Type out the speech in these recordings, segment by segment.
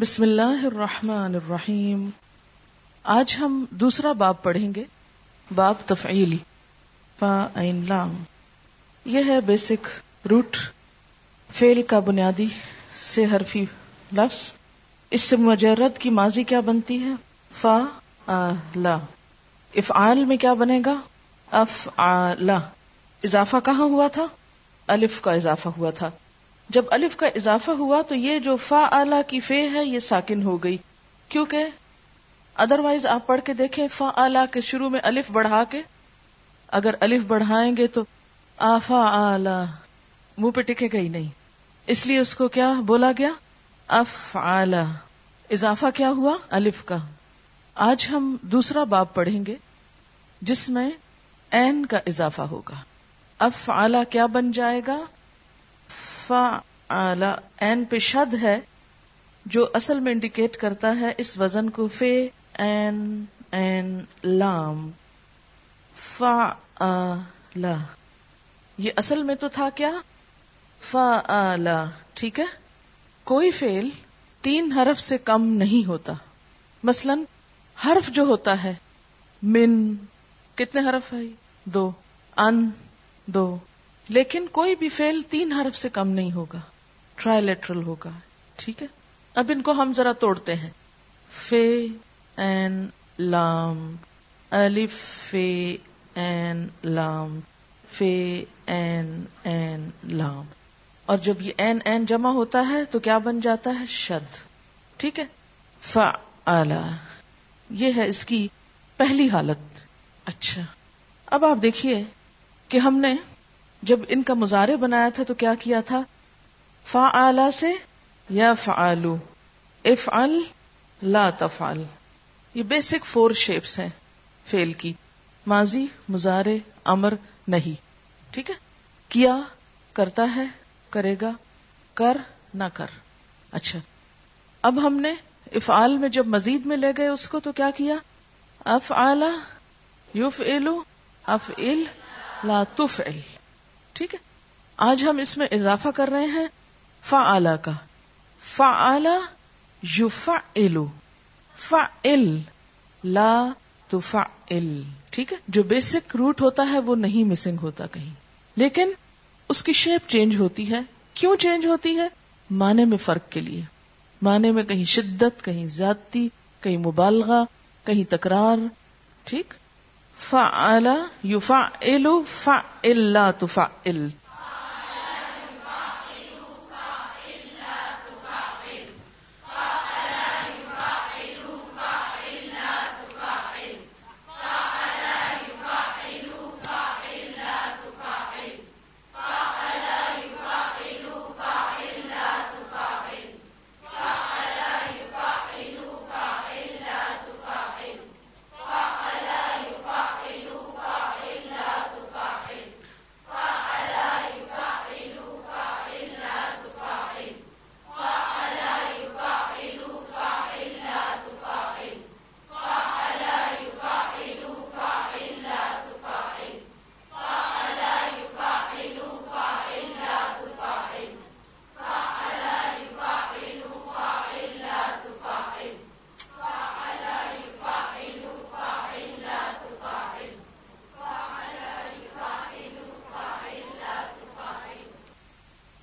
بسم اللہ الرحمن الرحیم۔ آج ہم دوسرا باب پڑھیں گے، باب تفعیلی، فا این لام۔ یہ ہے بیسک روٹ فیل کا بنیادی سے حرفی لفظ۔ اس سے مجرد کی ماضی کیا بنتی ہے؟ فا لا۔ افعال میں کیا بنے گا؟ اف اضافہ کہاں ہوا تھا؟ الف کا اضافہ ہوا تھا۔ جب الف کا اضافہ ہوا تو یہ جو فا آلہ کی فے ہے، یہ ساکن ہو گئی۔ کیونکہ ادر وائز آپ پڑھ کے دیکھیں، فا آلہ کے شروع میں الف بڑھا کے، اگر الف بڑھائیں گے تو آفا آلہ، منہ پہ ٹکے گئی نہیں۔ اس لیے اس کو کیا بولا گیا؟ اف آلہ۔ اضافہ کیا ہوا؟ الف کا۔ آج ہم دوسرا باب پڑھیں گے، جس میں این کا اضافہ ہوگا۔ اف آلہ کیا بن جائے گا؟ این پہ شد ہے، جو اصل میں انڈیکیٹ کرتا ہے اس وزن کو فے این این لام فا یہ اصل میں تو تھا کیا؟ فا ٹھیک ہے؟ کوئی فیل تین حرف سے کم نہیں ہوتا۔ مثلا، حرف جو ہوتا ہے، من، کتنے حرف ہے؟ دو، ان، دو۔ لیکن کوئی بھی فیل تین حرف سے کم نہیں ہوگا۔ ٹرائی لیٹرل ہوگا۔ ٹھیک ہے؟ اب ان کو ہم ذرا توڑتے ہیں۔ فے این لام۔ الف، فے این لام۔ فے این این لام۔ اور جب یہ این این جمع ہوتا ہے تو کیا بن جاتا ہے؟ شد۔ ٹھیک ہے؟ فا یہ ہے اس کی پہلی حالت۔ اچھا۔ اب آپ دیکھیے کہ ہم نے جب ان کا مظاہرے بنایا تھا تو کیا کیا تھا؟ فا سے یا فعلو اف لا تفعل. یہ بیسک فور شیپس ہیں فیل کی۔ ماضی مظاہرے امر، نہیں۔ ٹھیک ہے؟ کیا، کرتا ہے، کرے گا، کر، نہ کر۔ اچھا۔ اب ہم نے افعال میں جب مزید میں لے گئے اس کو تو کیا کیا؟ اف آلہ یوف ایلو اف ال لا تف ٹھیک ہے؟ آج ہم اس میں اضافہ کر رہے ہیں فا کا۔ فا آلہ یو فا ایلو فا لا تو فا ٹھیک ہے؟ جو بیسک روٹ ہوتا ہے وہ نہیں مسنگ ہوتا کہیں۔ لیکن اس کی شیپ چینج ہوتی ہے۔ کیوں چینج ہوتی ہے؟ معنی میں فرق کے لیے۔ معنی میں کہیں شدت، کہیں زیادتی کہیں مبالغہ، کہیں تکرار۔ ٹھیک؟ فعلا يفعل فعل تفعل۔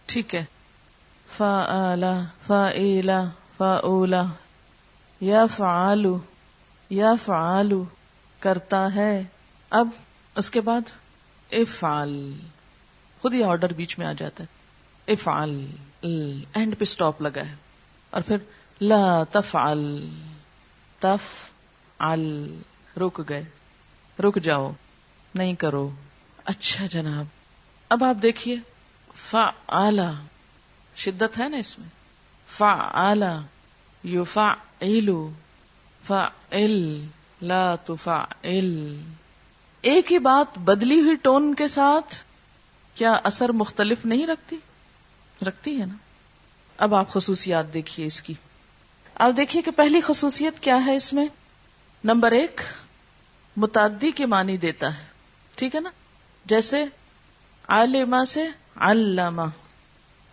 ٹھیک ہے۔ فا آلہ فا ایلا، فا اولا۔ یا فعالو یا فعالو کرتا ہے۔ اب اس کے بعد افعال۔ خود ہی آرڈر بیچ میں آ جاتا ہے۔ افعال۔ اینڈ پہ سٹاپ لگا ہے۔ اور پھر لا تفعل۔ تف رک گئے۔ رک جاؤ۔ نہیں کرو۔ اچھا جناب۔ اب آپ دیکھیے۔ فا آلہ شدت ہے نا اس میں. فا آلہ یو فا ایلو فا لا تو فا ایک ہی بات بدلی ہوئی ٹون کے ساتھ کیا اثر مختلف نہیں رکھتی؟ رکھتی ہے نا. اب آپ خصوصیات دیکھیے اس کی. آپ دیکھیے کہ پہلی خصوصیت کیا ہے اس میں؟ نمبر ایک، متعدی کے معنی دیتا ہے. ٹھیک ہے نا؟ جیسے عالمہ سے علامہ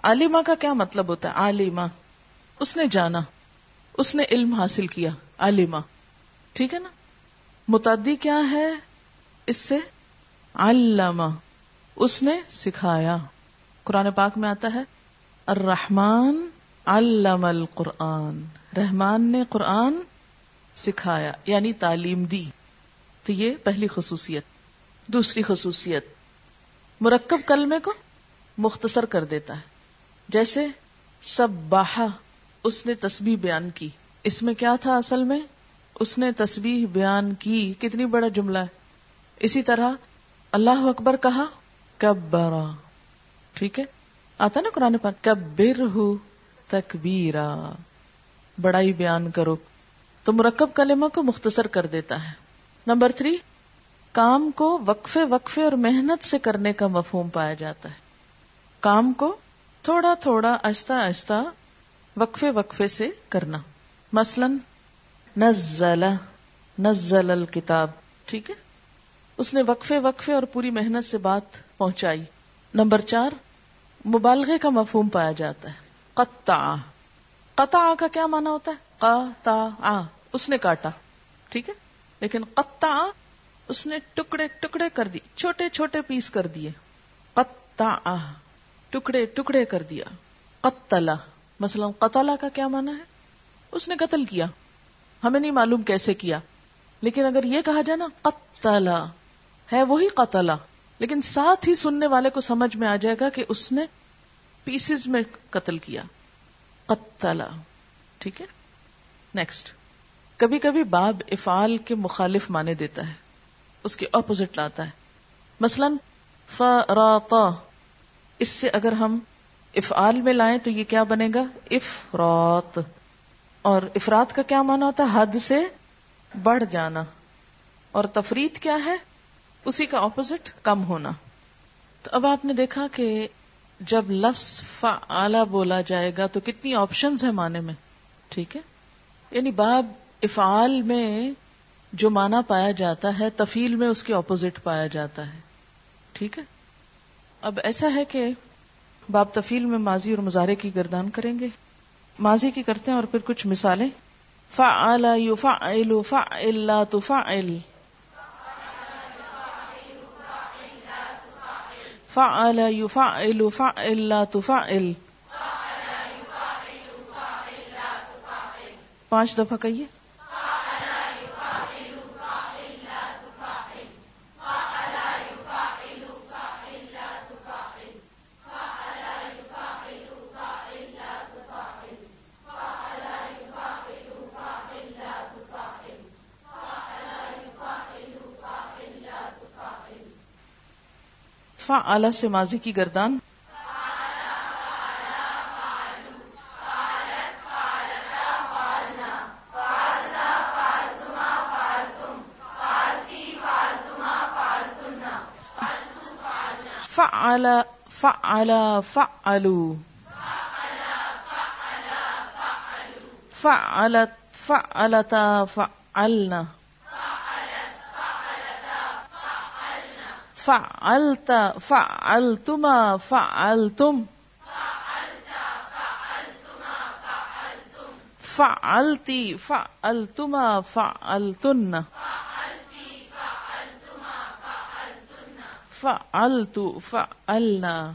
عالمہ کا کیا مطلب ہوتا ہے؟ عالمہ۔ اس نے جانا۔ اس نے علم حاصل کیا۔ عالما ٹھیک ہے نا؟ متعدی کیا ہے اس سے؟ علامہ اس نے سکھایا۔ قرآن پاک میں آتا ہے، الرحمن علم القرآن۔ رحمان نے قرآن سکھایا یعنی تعلیم دی۔ تو یہ پہلی خصوصیت۔ دوسری خصوصیت۔ مرکب کلمے کو مختصر کر دیتا ہے۔ جیسے سب باہا، اس نے تسبیح بیان کی۔ اس میں کیا تھا اصل میں؟ اس نے تسبیح بیان کی۔ کتنی بڑا جملہ ہے۔ اسی طرح اللہ اکبر کہا، کبرا۔ ٹھیک ہے؟ آتا نا قرآن پر کبر ہو تکبیرا۔ بڑائی بیان کرو۔ تو مرکب کلمہ کو مختصر کر دیتا ہے۔ نمبر تھری، کام کو وقفے وقفے اور محنت سے کرنے کا مفہوم پایا جاتا ہے۔ کام کو تھوڑا تھوڑا آہستہ آہستہ وقفے وقفے سے کرنا۔ مثلا، نزل نزل الکتاب، ٹھیک ہے؟ اس نے وقفے وقفے اور پوری محنت سے بات پہنچائی۔ نمبر چار، مبالغے کا مفہوم پایا جاتا ہے۔ قطع۔ قطع کا کیا مانا ہوتا ہے؟ قطع۔ اس نے کاٹا، ٹھیک ہے؟ لیکن قطع اس نے ٹکڑے ٹکڑے کر دی، چھوٹے چھوٹے پیس کر دیے۔ قطع۔ ٹکڑے ٹکڑے کر دیا۔ قتلا مثلا قتلا کا کیا مانا ہے؟ اس نے قتل کیا۔ ہمیں نہیں معلوم کیسے کیا۔ لیکن اگر یہ کہا جائے نا قتلا ہے وہی قتلا لیکن ساتھ ہی سننے والے کو سمجھ میں آ جائے گا کہ اس نے پیسز میں قتل کیا۔ قتلا ٹھیک ہے؟ نیکسٹ کبھی کبھی باب افعال کے مخالف مانے دیتا ہے۔ اس کے اپوزٹ لاتا ہے۔ مثلا فراتا اس سے اگر ہم افعال میں لائیں تو یہ کیا بنے گا؟ افرات اور افراد کا کیا مانا ہوتا ہے؟ حد سے بڑھ جانا۔ اور تفرید کیا ہے؟ اسی کا اپوزٹ کم ہونا۔ تو اب آپ نے دیکھا کہ جب لفظ فعلا بولا جائے گا تو کتنی آپشنز ہیں معنی میں؟ ٹھیک ہے؟ یعنی باب افعال میں جو مانا پایا جاتا ہے تفیل میں اس کے اپوزٹ پایا جاتا ہے۔ ٹھیک ہے؟ اب ایسا ہے کہ باب تفیل میں ماضی اور مظاہرے کی گردان کریں گے۔ ماضی کی کرتے ہیں اور پھر کچھ مثالیں۔ فعل يفعل فعل لا تفعل۔ فعل يفعل فعل لا تفعل۔ پانچ دفعہ کہیے۔ فا سے ماضی کی گردان فعل فعل فعلوا فعلت فعلتا فعلنا فعلت فعلتما فعلتم. فعلت فعلتما فعلتم فعلت فعلتما فعلتن. فعلت فعلنا.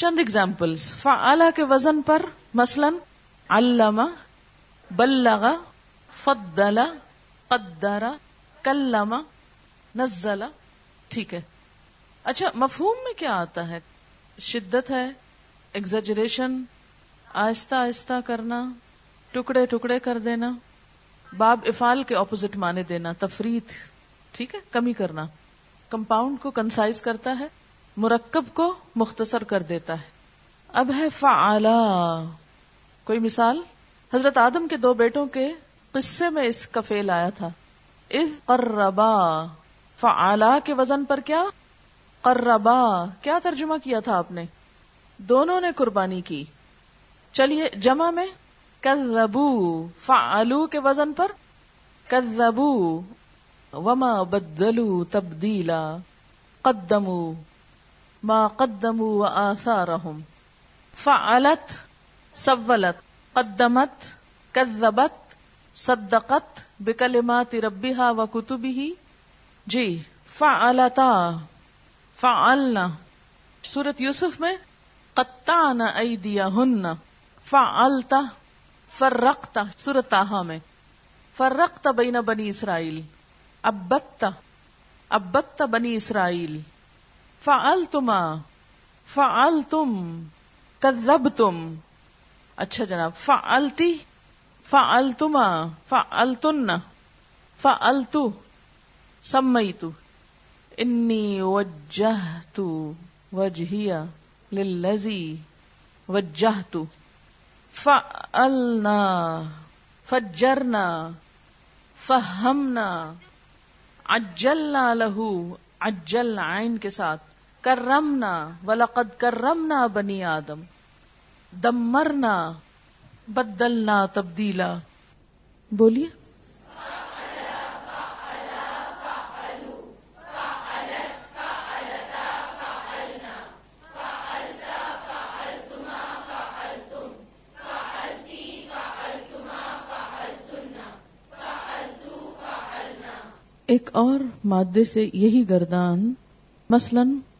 چند اگزامپلس فعلا کے وزن پر مثلا علامہ بلغ، فضل، قدر، کلم، نزل. ٹھیک ہے. اچھا مفہوم میں کیا آتا ہے؟ شدت ہے ایگزجریشن آہستہ آہستہ کرنا، ٹکڑے ٹکڑے کر دینا، باب افال کے اپوزٹ مانے دینا تفریح ٹھیک ہے، کمی کرنا. کمپاؤنڈ کو کنسائز کرتا ہے مرکب کو مختصر کر دیتا ہے۔ اب ہے فعلا کوئی مثال؟ حضرت آدم کے دو بیٹوں کے قصے میں اس کا فیل آیا تھا۔ اذ قربا۔ فعلا کے وزن پر کیا؟ قربا۔ کیا ترجمہ کیا تھا آپ نے؟ دونوں نے قربانی کی۔ چلیے، جمع میں۔ کذبو۔ فعلو کے وزن پر۔ کذبو۔ وما بدلو تبدیلا۔ قدمو۔ ما قدمو وآثارهم. فعلت، سولت، قدمت کذبت صدقت بکلمات ربها وکتبه جی فعلتا، فعلنا. سورت یوسف میں، قطعنا ایدیہن. فعلتا، فرقتا. سورت تاہا میں فرقتا بین بنی اسرائیل. ابت ابت بنی اسرائیل. فعل تما فعل تم کب تم اچھا جناب، فعلتی فعل تما فعل تن فعل سمئی تو انی وجہ تو للذی وجہ تو فعلنا، فجرنا، فہمنا اجلنا لہو اجل عین کے ساتھ. کرمنا، ولقد کرمنا بنی آدم، دمرنا، بدلنا تبدیلا۔ بولیے۔ ایک اور مادے سے یہی گردان، مثلا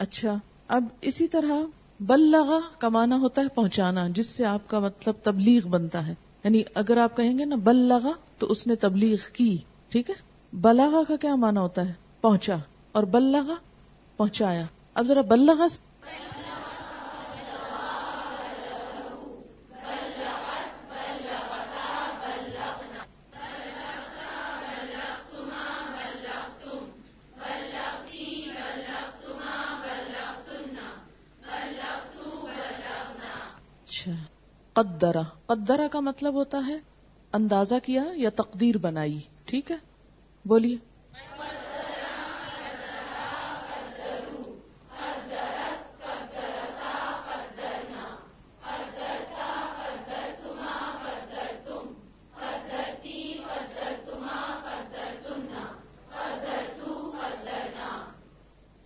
اچھا اب اسی طرح بلغا کمانا ہوتا ہے پہنچانا، جس سے آپ کا مطلب تبلیغ بنتا ہے۔ یعنی اگر آپ کہیں گے نا بلغا، تو اس نے تبلیغ کی، ٹھیک ہے؟ بلاغا کا کیا مانا ہوتا ہے؟ پہنچا۔ اور بلغا، پہنچایا۔ اب ذرا بلغا قدرا قدرا کا مطلب ہوتا ہے اندازہ کیا یا تقدیر بنائی. ٹھیک ہے؟ بولیے.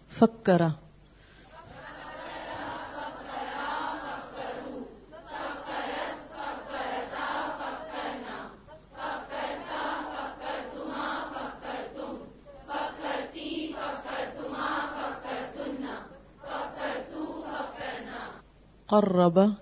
فکرا قرب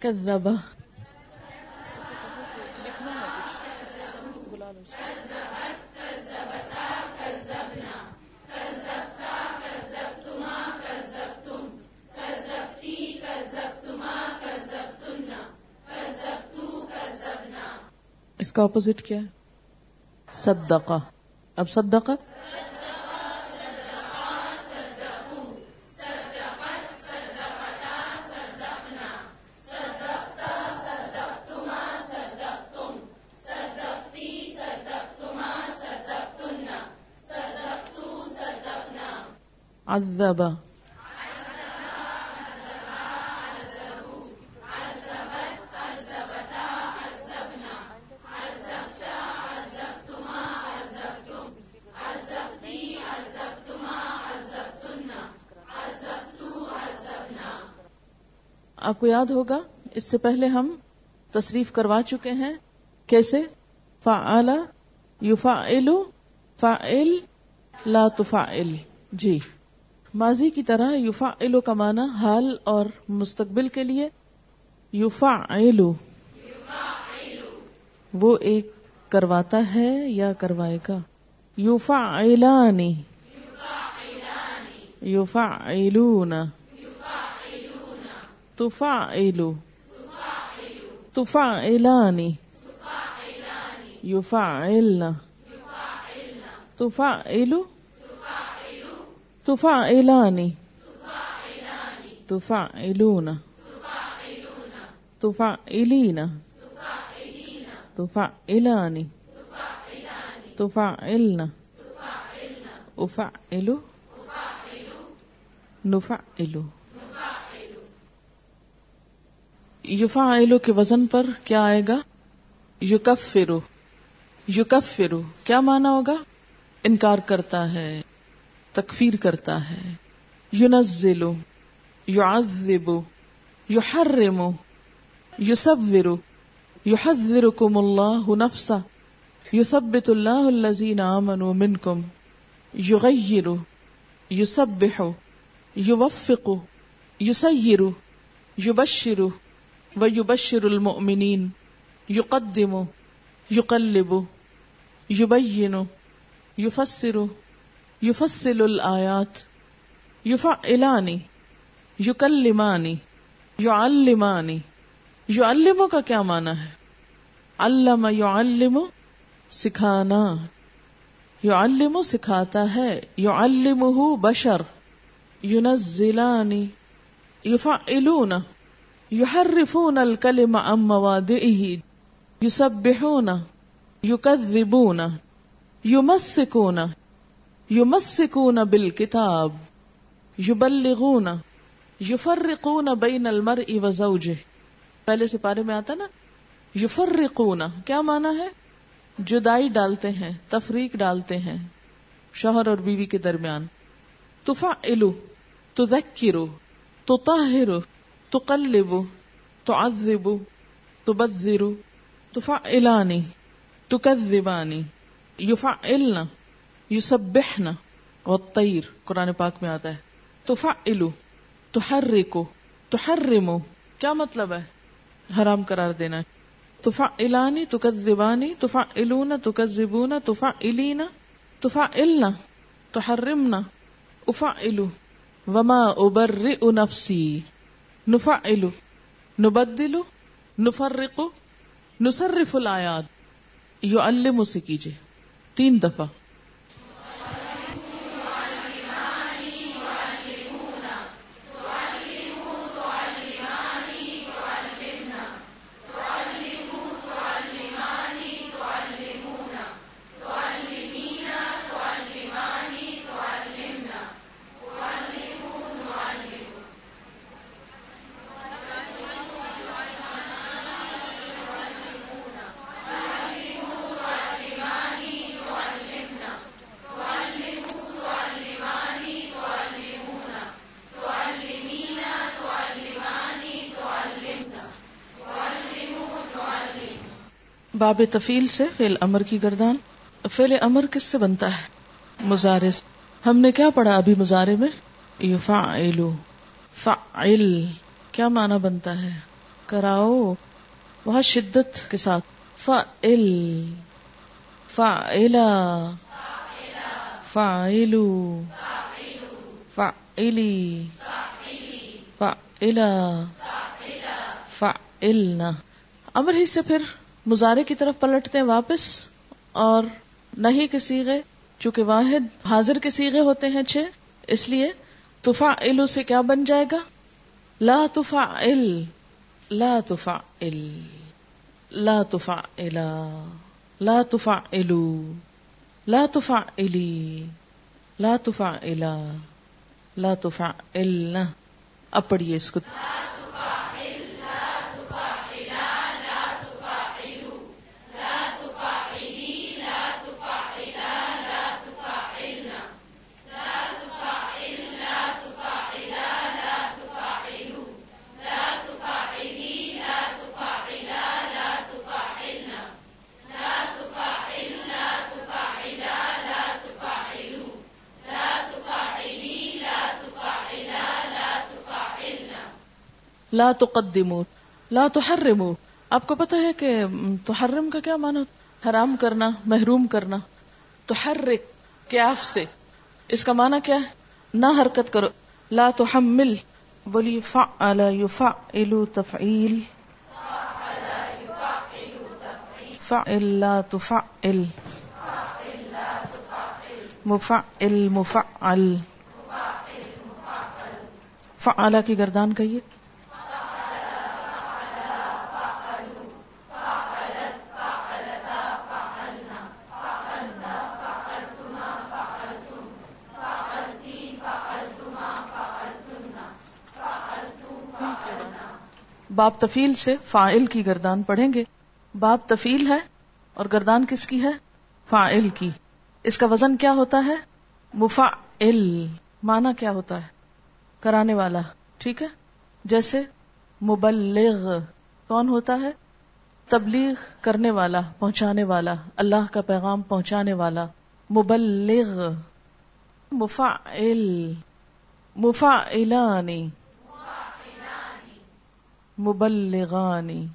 كذب. اس کا اپوزٹ کیا ہے؟ صدقہ. اب صدقہ؟ عذب آپ کو یاد ہوگا، اس سے پہلے ہم تصریف کروا چکے ہیں، کیسے؟ فعلا یفعل فعل لا تفعل۔ جی۔ ماضی کی طرح یوفا کا معنی حال اور مستقبل کے لیے۔ یوفا وہ ایک کرواتا ہے یا کروائے گا؟ یوفا ایلانی یوفا ایلون تفا ایلو تفا ایلانی یوفا ایلنا تفا ایلو تفعلان تفعلون تفعلين تفعلان تفعلن أفعل نفعل یفعل کے وزن پر کیا آئے گا؟ یکفرو یکفرو، کیا مانا ہوگا؟ انکار کرتا ہے، تکفیر کرتا ہے یونزل یعذب یحرم یصور یحذرکم اللہ نفسا یثبت اللہ الذین آمنوا منکم یغیر یسبح یوفق یسیر یبشر ویبشر المؤمنین یقدم یقلب یبین یفسر یفصل الآیات یفعلانی یکلمانی یعلمانی یعلمو کا کیا معنی ہے؟ علم یعلم سکھانا یعلم سکھاتا ہے یعلمہ بشر ینزلانی یفعلون یحرفون الکلم عن موادئه یسبحون، یکذبون، یمسکون یمسکون بالکتاب، یبلغون، یفرقون بین المرء وزوجه پہلے سے پارے میں آتا نا، یفرقون، کیا مانا ہے؟ جدائی ڈالتے ہیں، تفریق ڈالتے ہیں، شوہر اور بیوی کے درمیان۔ تفعلو، تذکرو، تطہرو۔ تقلبو تعذبو تبذرو تفعلانی تکذبانی یفعلنا یوسبحنا والطیر قرآن پاک میں آتا ہے تفعلو تحرکو تحرمو کیا مطلب ہے؟ حرام قرار دینا تفعلانی تکذبانی تفعلون تکذبون تفعلین تفعلنا تحرمنا افعلو وما ابرئ نفسی نفعلو نبدلو نفرق نصرف الآیات یعلمو سے کیجیے۔ تین دفعہ۔ باب تفیل سے فیل امر کی گردان۔ فیل امر کس سے بنتا ہے؟ مزارے ہم نے کیا پڑھا ابھی مزارے میں؟ یفعلو۔ فعل۔ کیا معنی بنتا ہے؟ کراؤ۔ بہت شدت کے ساتھ۔ فعل۔ فعلا۔ فعلو۔ فعلی۔ فعلا۔ فعلنا۔ امر ہی سے پھر مزارے کی طرف پلٹتے ہیں واپس اور نہیں کے سیغے، چونکہ واحد حاضر کے سیغے ہوتے ہیں چھ، اس لیے تفا علو سے کیا بن جائے گا؟ لا تفا ال لا تفا ال لا تفا الا لا تفا علو لا تفا علی لا تفا الا لا تفا اب پڑھیے اس کو۔ لا تقدمو، لا تحرمو۔ آپ کو پتا ہے کہ تحرم کا کیا معنی؟ حرام کرنا، محروم کرنا۔ تحرک، کیاف سے۔ اس کا معنی کیا ہے؟ نہ حرکت کرو۔ لا تحمل بولی فعل یفعل تفعیل۔ فعل لا تفعل۔ مفعل مفعل۔ فعل کی گردان کہیے۔ باب تفیل سے فائل کی گردان پڑھیں گے۔ باب تفیل ہے اور گردان کس کی ہے؟ فائل کی۔ اس کا وزن کیا ہوتا ہے؟ مفا مانا کیا ہوتا ہے؟ کرانے والا۔ ٹھیک ہے؟ جیسے مبلغ۔ کون ہوتا ہے؟ تبلیغ کرنے والا، پہنچانے والا۔ اللہ کا پیغام پہنچانے والا۔ مبلغ۔ مفا مفعلانی۔ مبلغانی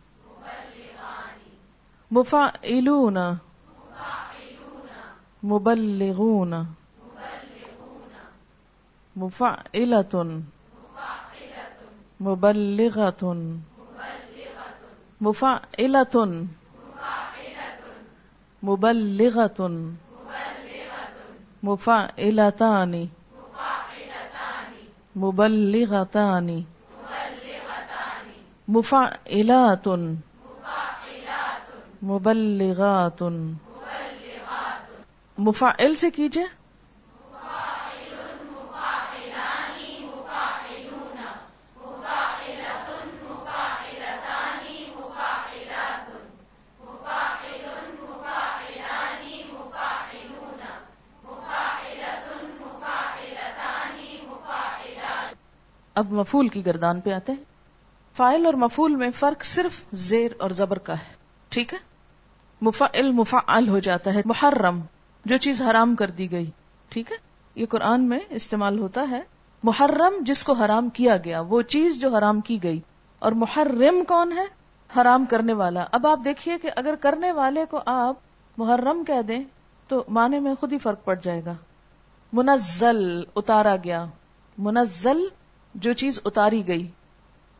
مفعلون. مبلغون. مفعلة. مبلغة. مفعلة. مبلغة. مفعلتان. مبلغتان. مفعلات. مبلغات. مفعل سے کیجیے. اب مفول کی گردان پہ آتے ہیں۔ فائل اور مفول میں فرق صرف زیر اور زبر کا ہے۔ ٹھیک ہے؟ مفعل مفعل ہو جاتا ہے، محرم، جو چیز حرام کر دی گئی۔ ٹھیک ہے؟ یہ قرآن میں استعمال ہوتا ہے۔ محرم، جس کو حرام کیا گیا، وہ چیز جو حرام کی گئی۔ اور محرم کون ہے؟ حرام کرنے والا۔ اب آپ دیکھیے کہ اگر کرنے والے کو آپ محرم کہہ دیں، تو معنی میں خود ہی فرق پڑ جائے گا۔ منزل اتارا گیا۔ منزل جو چیز اتاری گئی۔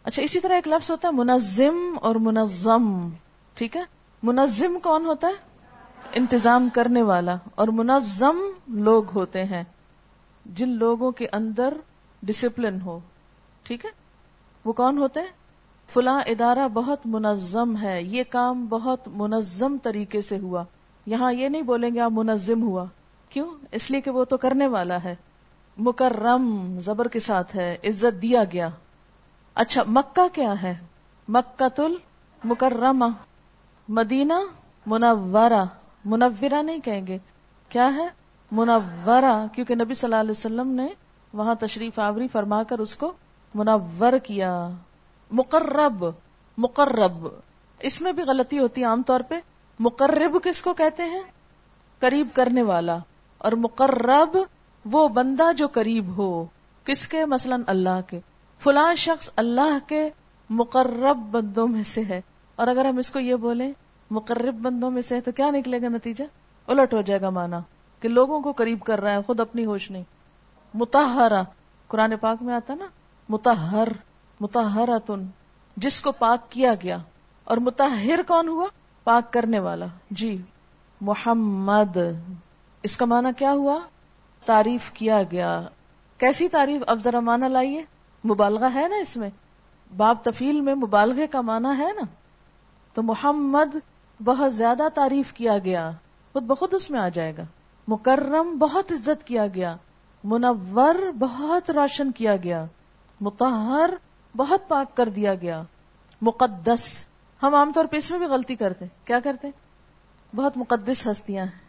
اچھا اسی طرح ایک لفظ ہوتا ہے منظم اور منظم، ٹھیک ہے؟ منظم کون ہوتا ہے؟ انتظام کرنے والا، اور منظم لوگ ہوتے ہیں، جن لوگوں کے اندر ڈسپلن ہو، ٹھیک ہے؟ وہ کون ہوتے ہیں؟ فلاں ادارہ بہت منظم ہے، یہ کام بہت منظم طریقے سے ہوا، یہاں یہ نہیں بولیں گے آپ منظم ہوا، کیوں؟ اس لیے کہ وہ تو کرنے والا ہے، مکرم، زبر کے ساتھ ہے، عزت دیا گیا۔ اچھا مکہ کیا ہے؟ مکہ تل مکرمہ، مدینہ منورہ منورہ نہیں کہیں گے۔ کیا ہے؟ منورہ، کیونکہ نبی صلی اللہ علیہ وسلم نے وہاں تشریف آوری فرما کر اس کو منور کیا۔ مقرب مقرب۔ اس میں بھی غلطی ہوتی ہے عام طور پہ۔ مقرب کس کو کہتے ہیں؟ قریب کرنے والا۔ اور مقرب وہ بندہ جو قریب ہو۔ کس کے؟ مثلا اللہ کے۔ فلاں شخص اللہ کے مقرب بندوں میں سے ہے۔ اور اگر ہم اس کو یہ بولیں، مقرب بندوں میں سے ہے تو کیا نکلے گا نتیجہ؟ الٹ ہو جائے گا مانا کہ لوگوں کو قریب کر رہا ہے خود اپنی ہوش نہیں۔ متحرا قرآن پاک میں آتا نا متحر متحرا تن جس کو پاک کیا گیا۔ اور متحر کون ہوا؟ پاک کرنے والا۔ جی محمد۔ اس کا معنی کیا ہوا؟ تعریف کیا گیا۔ کیسی تعریف؟ اب ذرا معنی لائیے۔ مبالغہ ہے نا اس میں؟ باب تفیل میں مبالغے کا معنی ہے نا؟ تو محمد بہت زیادہ تعریف کیا گیا، خود بخود اس میں آ جائے گا۔ مکرم بہت عزت کیا گیا، منور بہت روشن کیا گیا متحر بہت پاک کر دیا گیا۔ مقدس، ہم عام طور پہ اس میں بھی غلطی کرتے کیا کرتے بہت مقدس ہستیاں ہیں۔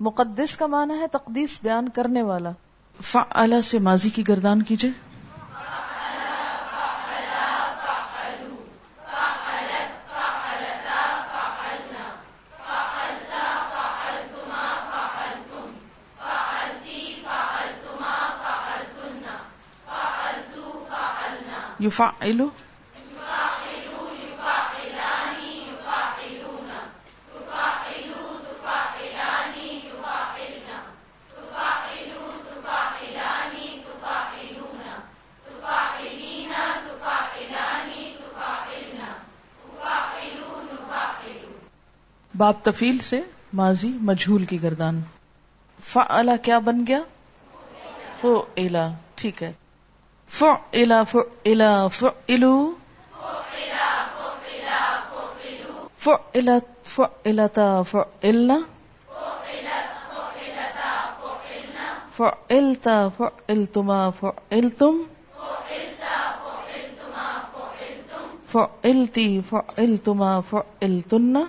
مقدس کا معنی ہے تقدیس بیان کرنے والا۔ فعلا سے ماضی کی گردان کیجیے۔ یفعلو باب تفیل سے ماضی مجھول کی گردان۔ فعلا کیا بن گیا؟ فو ایلا، ٹھیک ہے۔ فعلا فعلا فعلو فعلت فعلتا فعلنا فعلتا فعلتما فعلتم فعلتی فعلتما فعلتن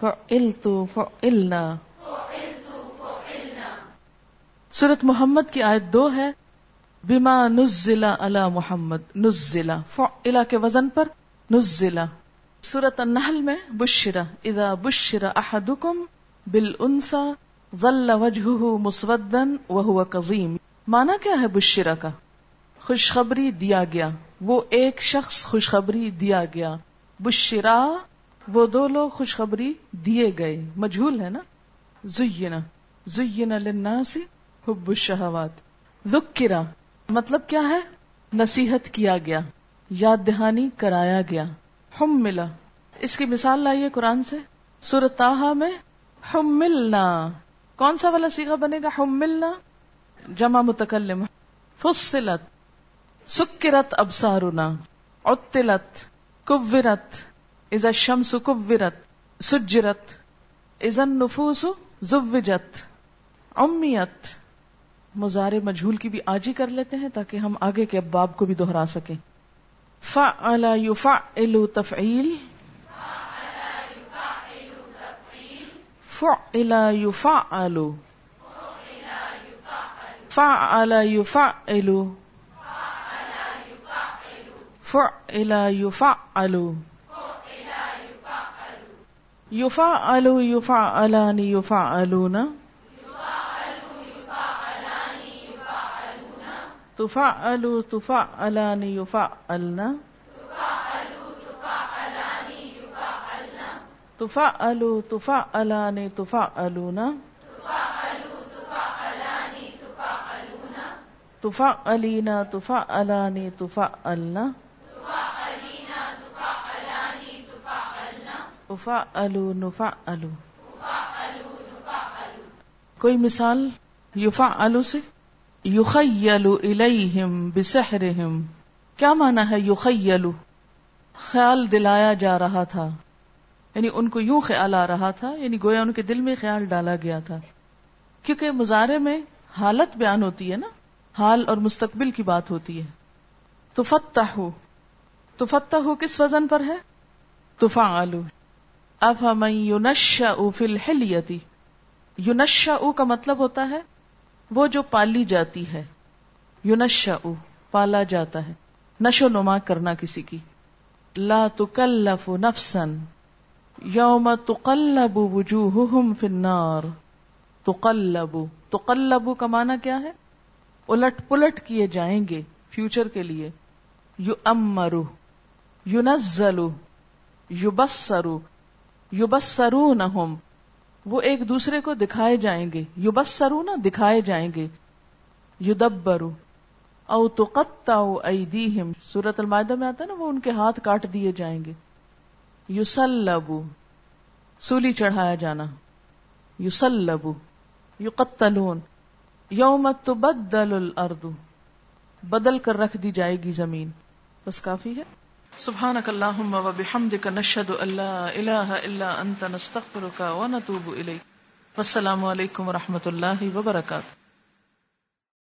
فعلت فعلنا سورت محمد کی آیت دو ہے، بما نزلہ علی محمد نزلہ فعلا کے وزن پر نزلہ سورت النحل میں بشرا اذا بشرا احدکم بالانسا ظل وجهه مسودا وهو قظیم مانا کیا ہے بشرا کا؟ خوشخبری دیا گیا۔ وہ ایک شخص خوشخبری دیا گیا۔ بشرا وہ دو لوگ خوشخبری دیے گئے۔ مجھول ہے نا؟ زینا زینا للناس حب الشہوات۔ ذکرا مطلب کیا ہے؟ نصیحت کیا گیا، یاد دہانی کرایا گیا۔ ہم ملا اس کی مثال لائیے قرآن سے۔ سورت میں ہم ملنا کون سا والا سیگا بنے گا؟ ہم ملنا جمع متکلم۔ فصلت۔ سکرت ابسارنا عطلت۔ کورت۔ از شمس کورت۔ سجرت۔ از نفوس زوجت۔ امیت مزار مجھول کی بھی آج ہی کر لیتے ہیں تاکہ ہم آگے کے اباب کو بھی دوہرا سکیں۔ فعل یفعل تفعیل۔ فعل یفعل۔ فعل یفعل۔ فعل تفا الو تفا الانی یوفا النا تفا الو تفا الانی تفا الونا تفا علینا تفا الانی تفا النا افا الو نفا الو کوئی مثال یوفا الو سے؟ یخیل الیہم بسحرہم۔ کیا مانا ہے یخیل خیال دلایا جا رہا تھا۔ یعنی ان کو یوں خیال آ رہا تھا یعنی گویا ان کے دل میں خیال ڈالا گیا تھا۔ کیونکہ مظاہرے میں حالت بیان ہوتی ہے نا، حال اور مستقبل کی بات ہوتی ہے۔ تو فتح تو فتح کس وزن پر ہے؟ تفا آلو افام یونشا فی الحلیتی۔ یونشا کا مطلب ہوتا ہے وہ جو پالی جاتی ہے یونشا پالا جاتا ہے۔ نشو نما کرنا کسی کی۔ لا تکلف نفسن یوم تقلب وجوہہم فی النار۔ تقلب تقلب کا معنی کیا ہے؟ الٹ پلٹ کیے جائیں گے فیوچر کے لیے۔ یو امرو یونزلو یبسرو یبسرونہم وہ ایک دوسرے کو دکھائے جائیں گے۔ یو بس سرو نا دکھائے جائیں گے۔ یو دبرو او تقطع ایدیہم۔ سورت المائدہ میں آتا ہے نا، وہ ان کے ہاتھ کاٹ دیے جائیں گے۔ یسلبو۔ سولی چڑھایا جانا۔ یسلبو۔ یقتلون۔ یوم تبدل الارض۔ بدل کر رکھ دی جائے گی زمین۔ بس کافی ہے۔ سبحانك اللهم وبحمدك نشهد ان لا اله الا انت نستغفرك ونتوب اليك والسلام علیکم و رحمت اللہ وبرکاتہ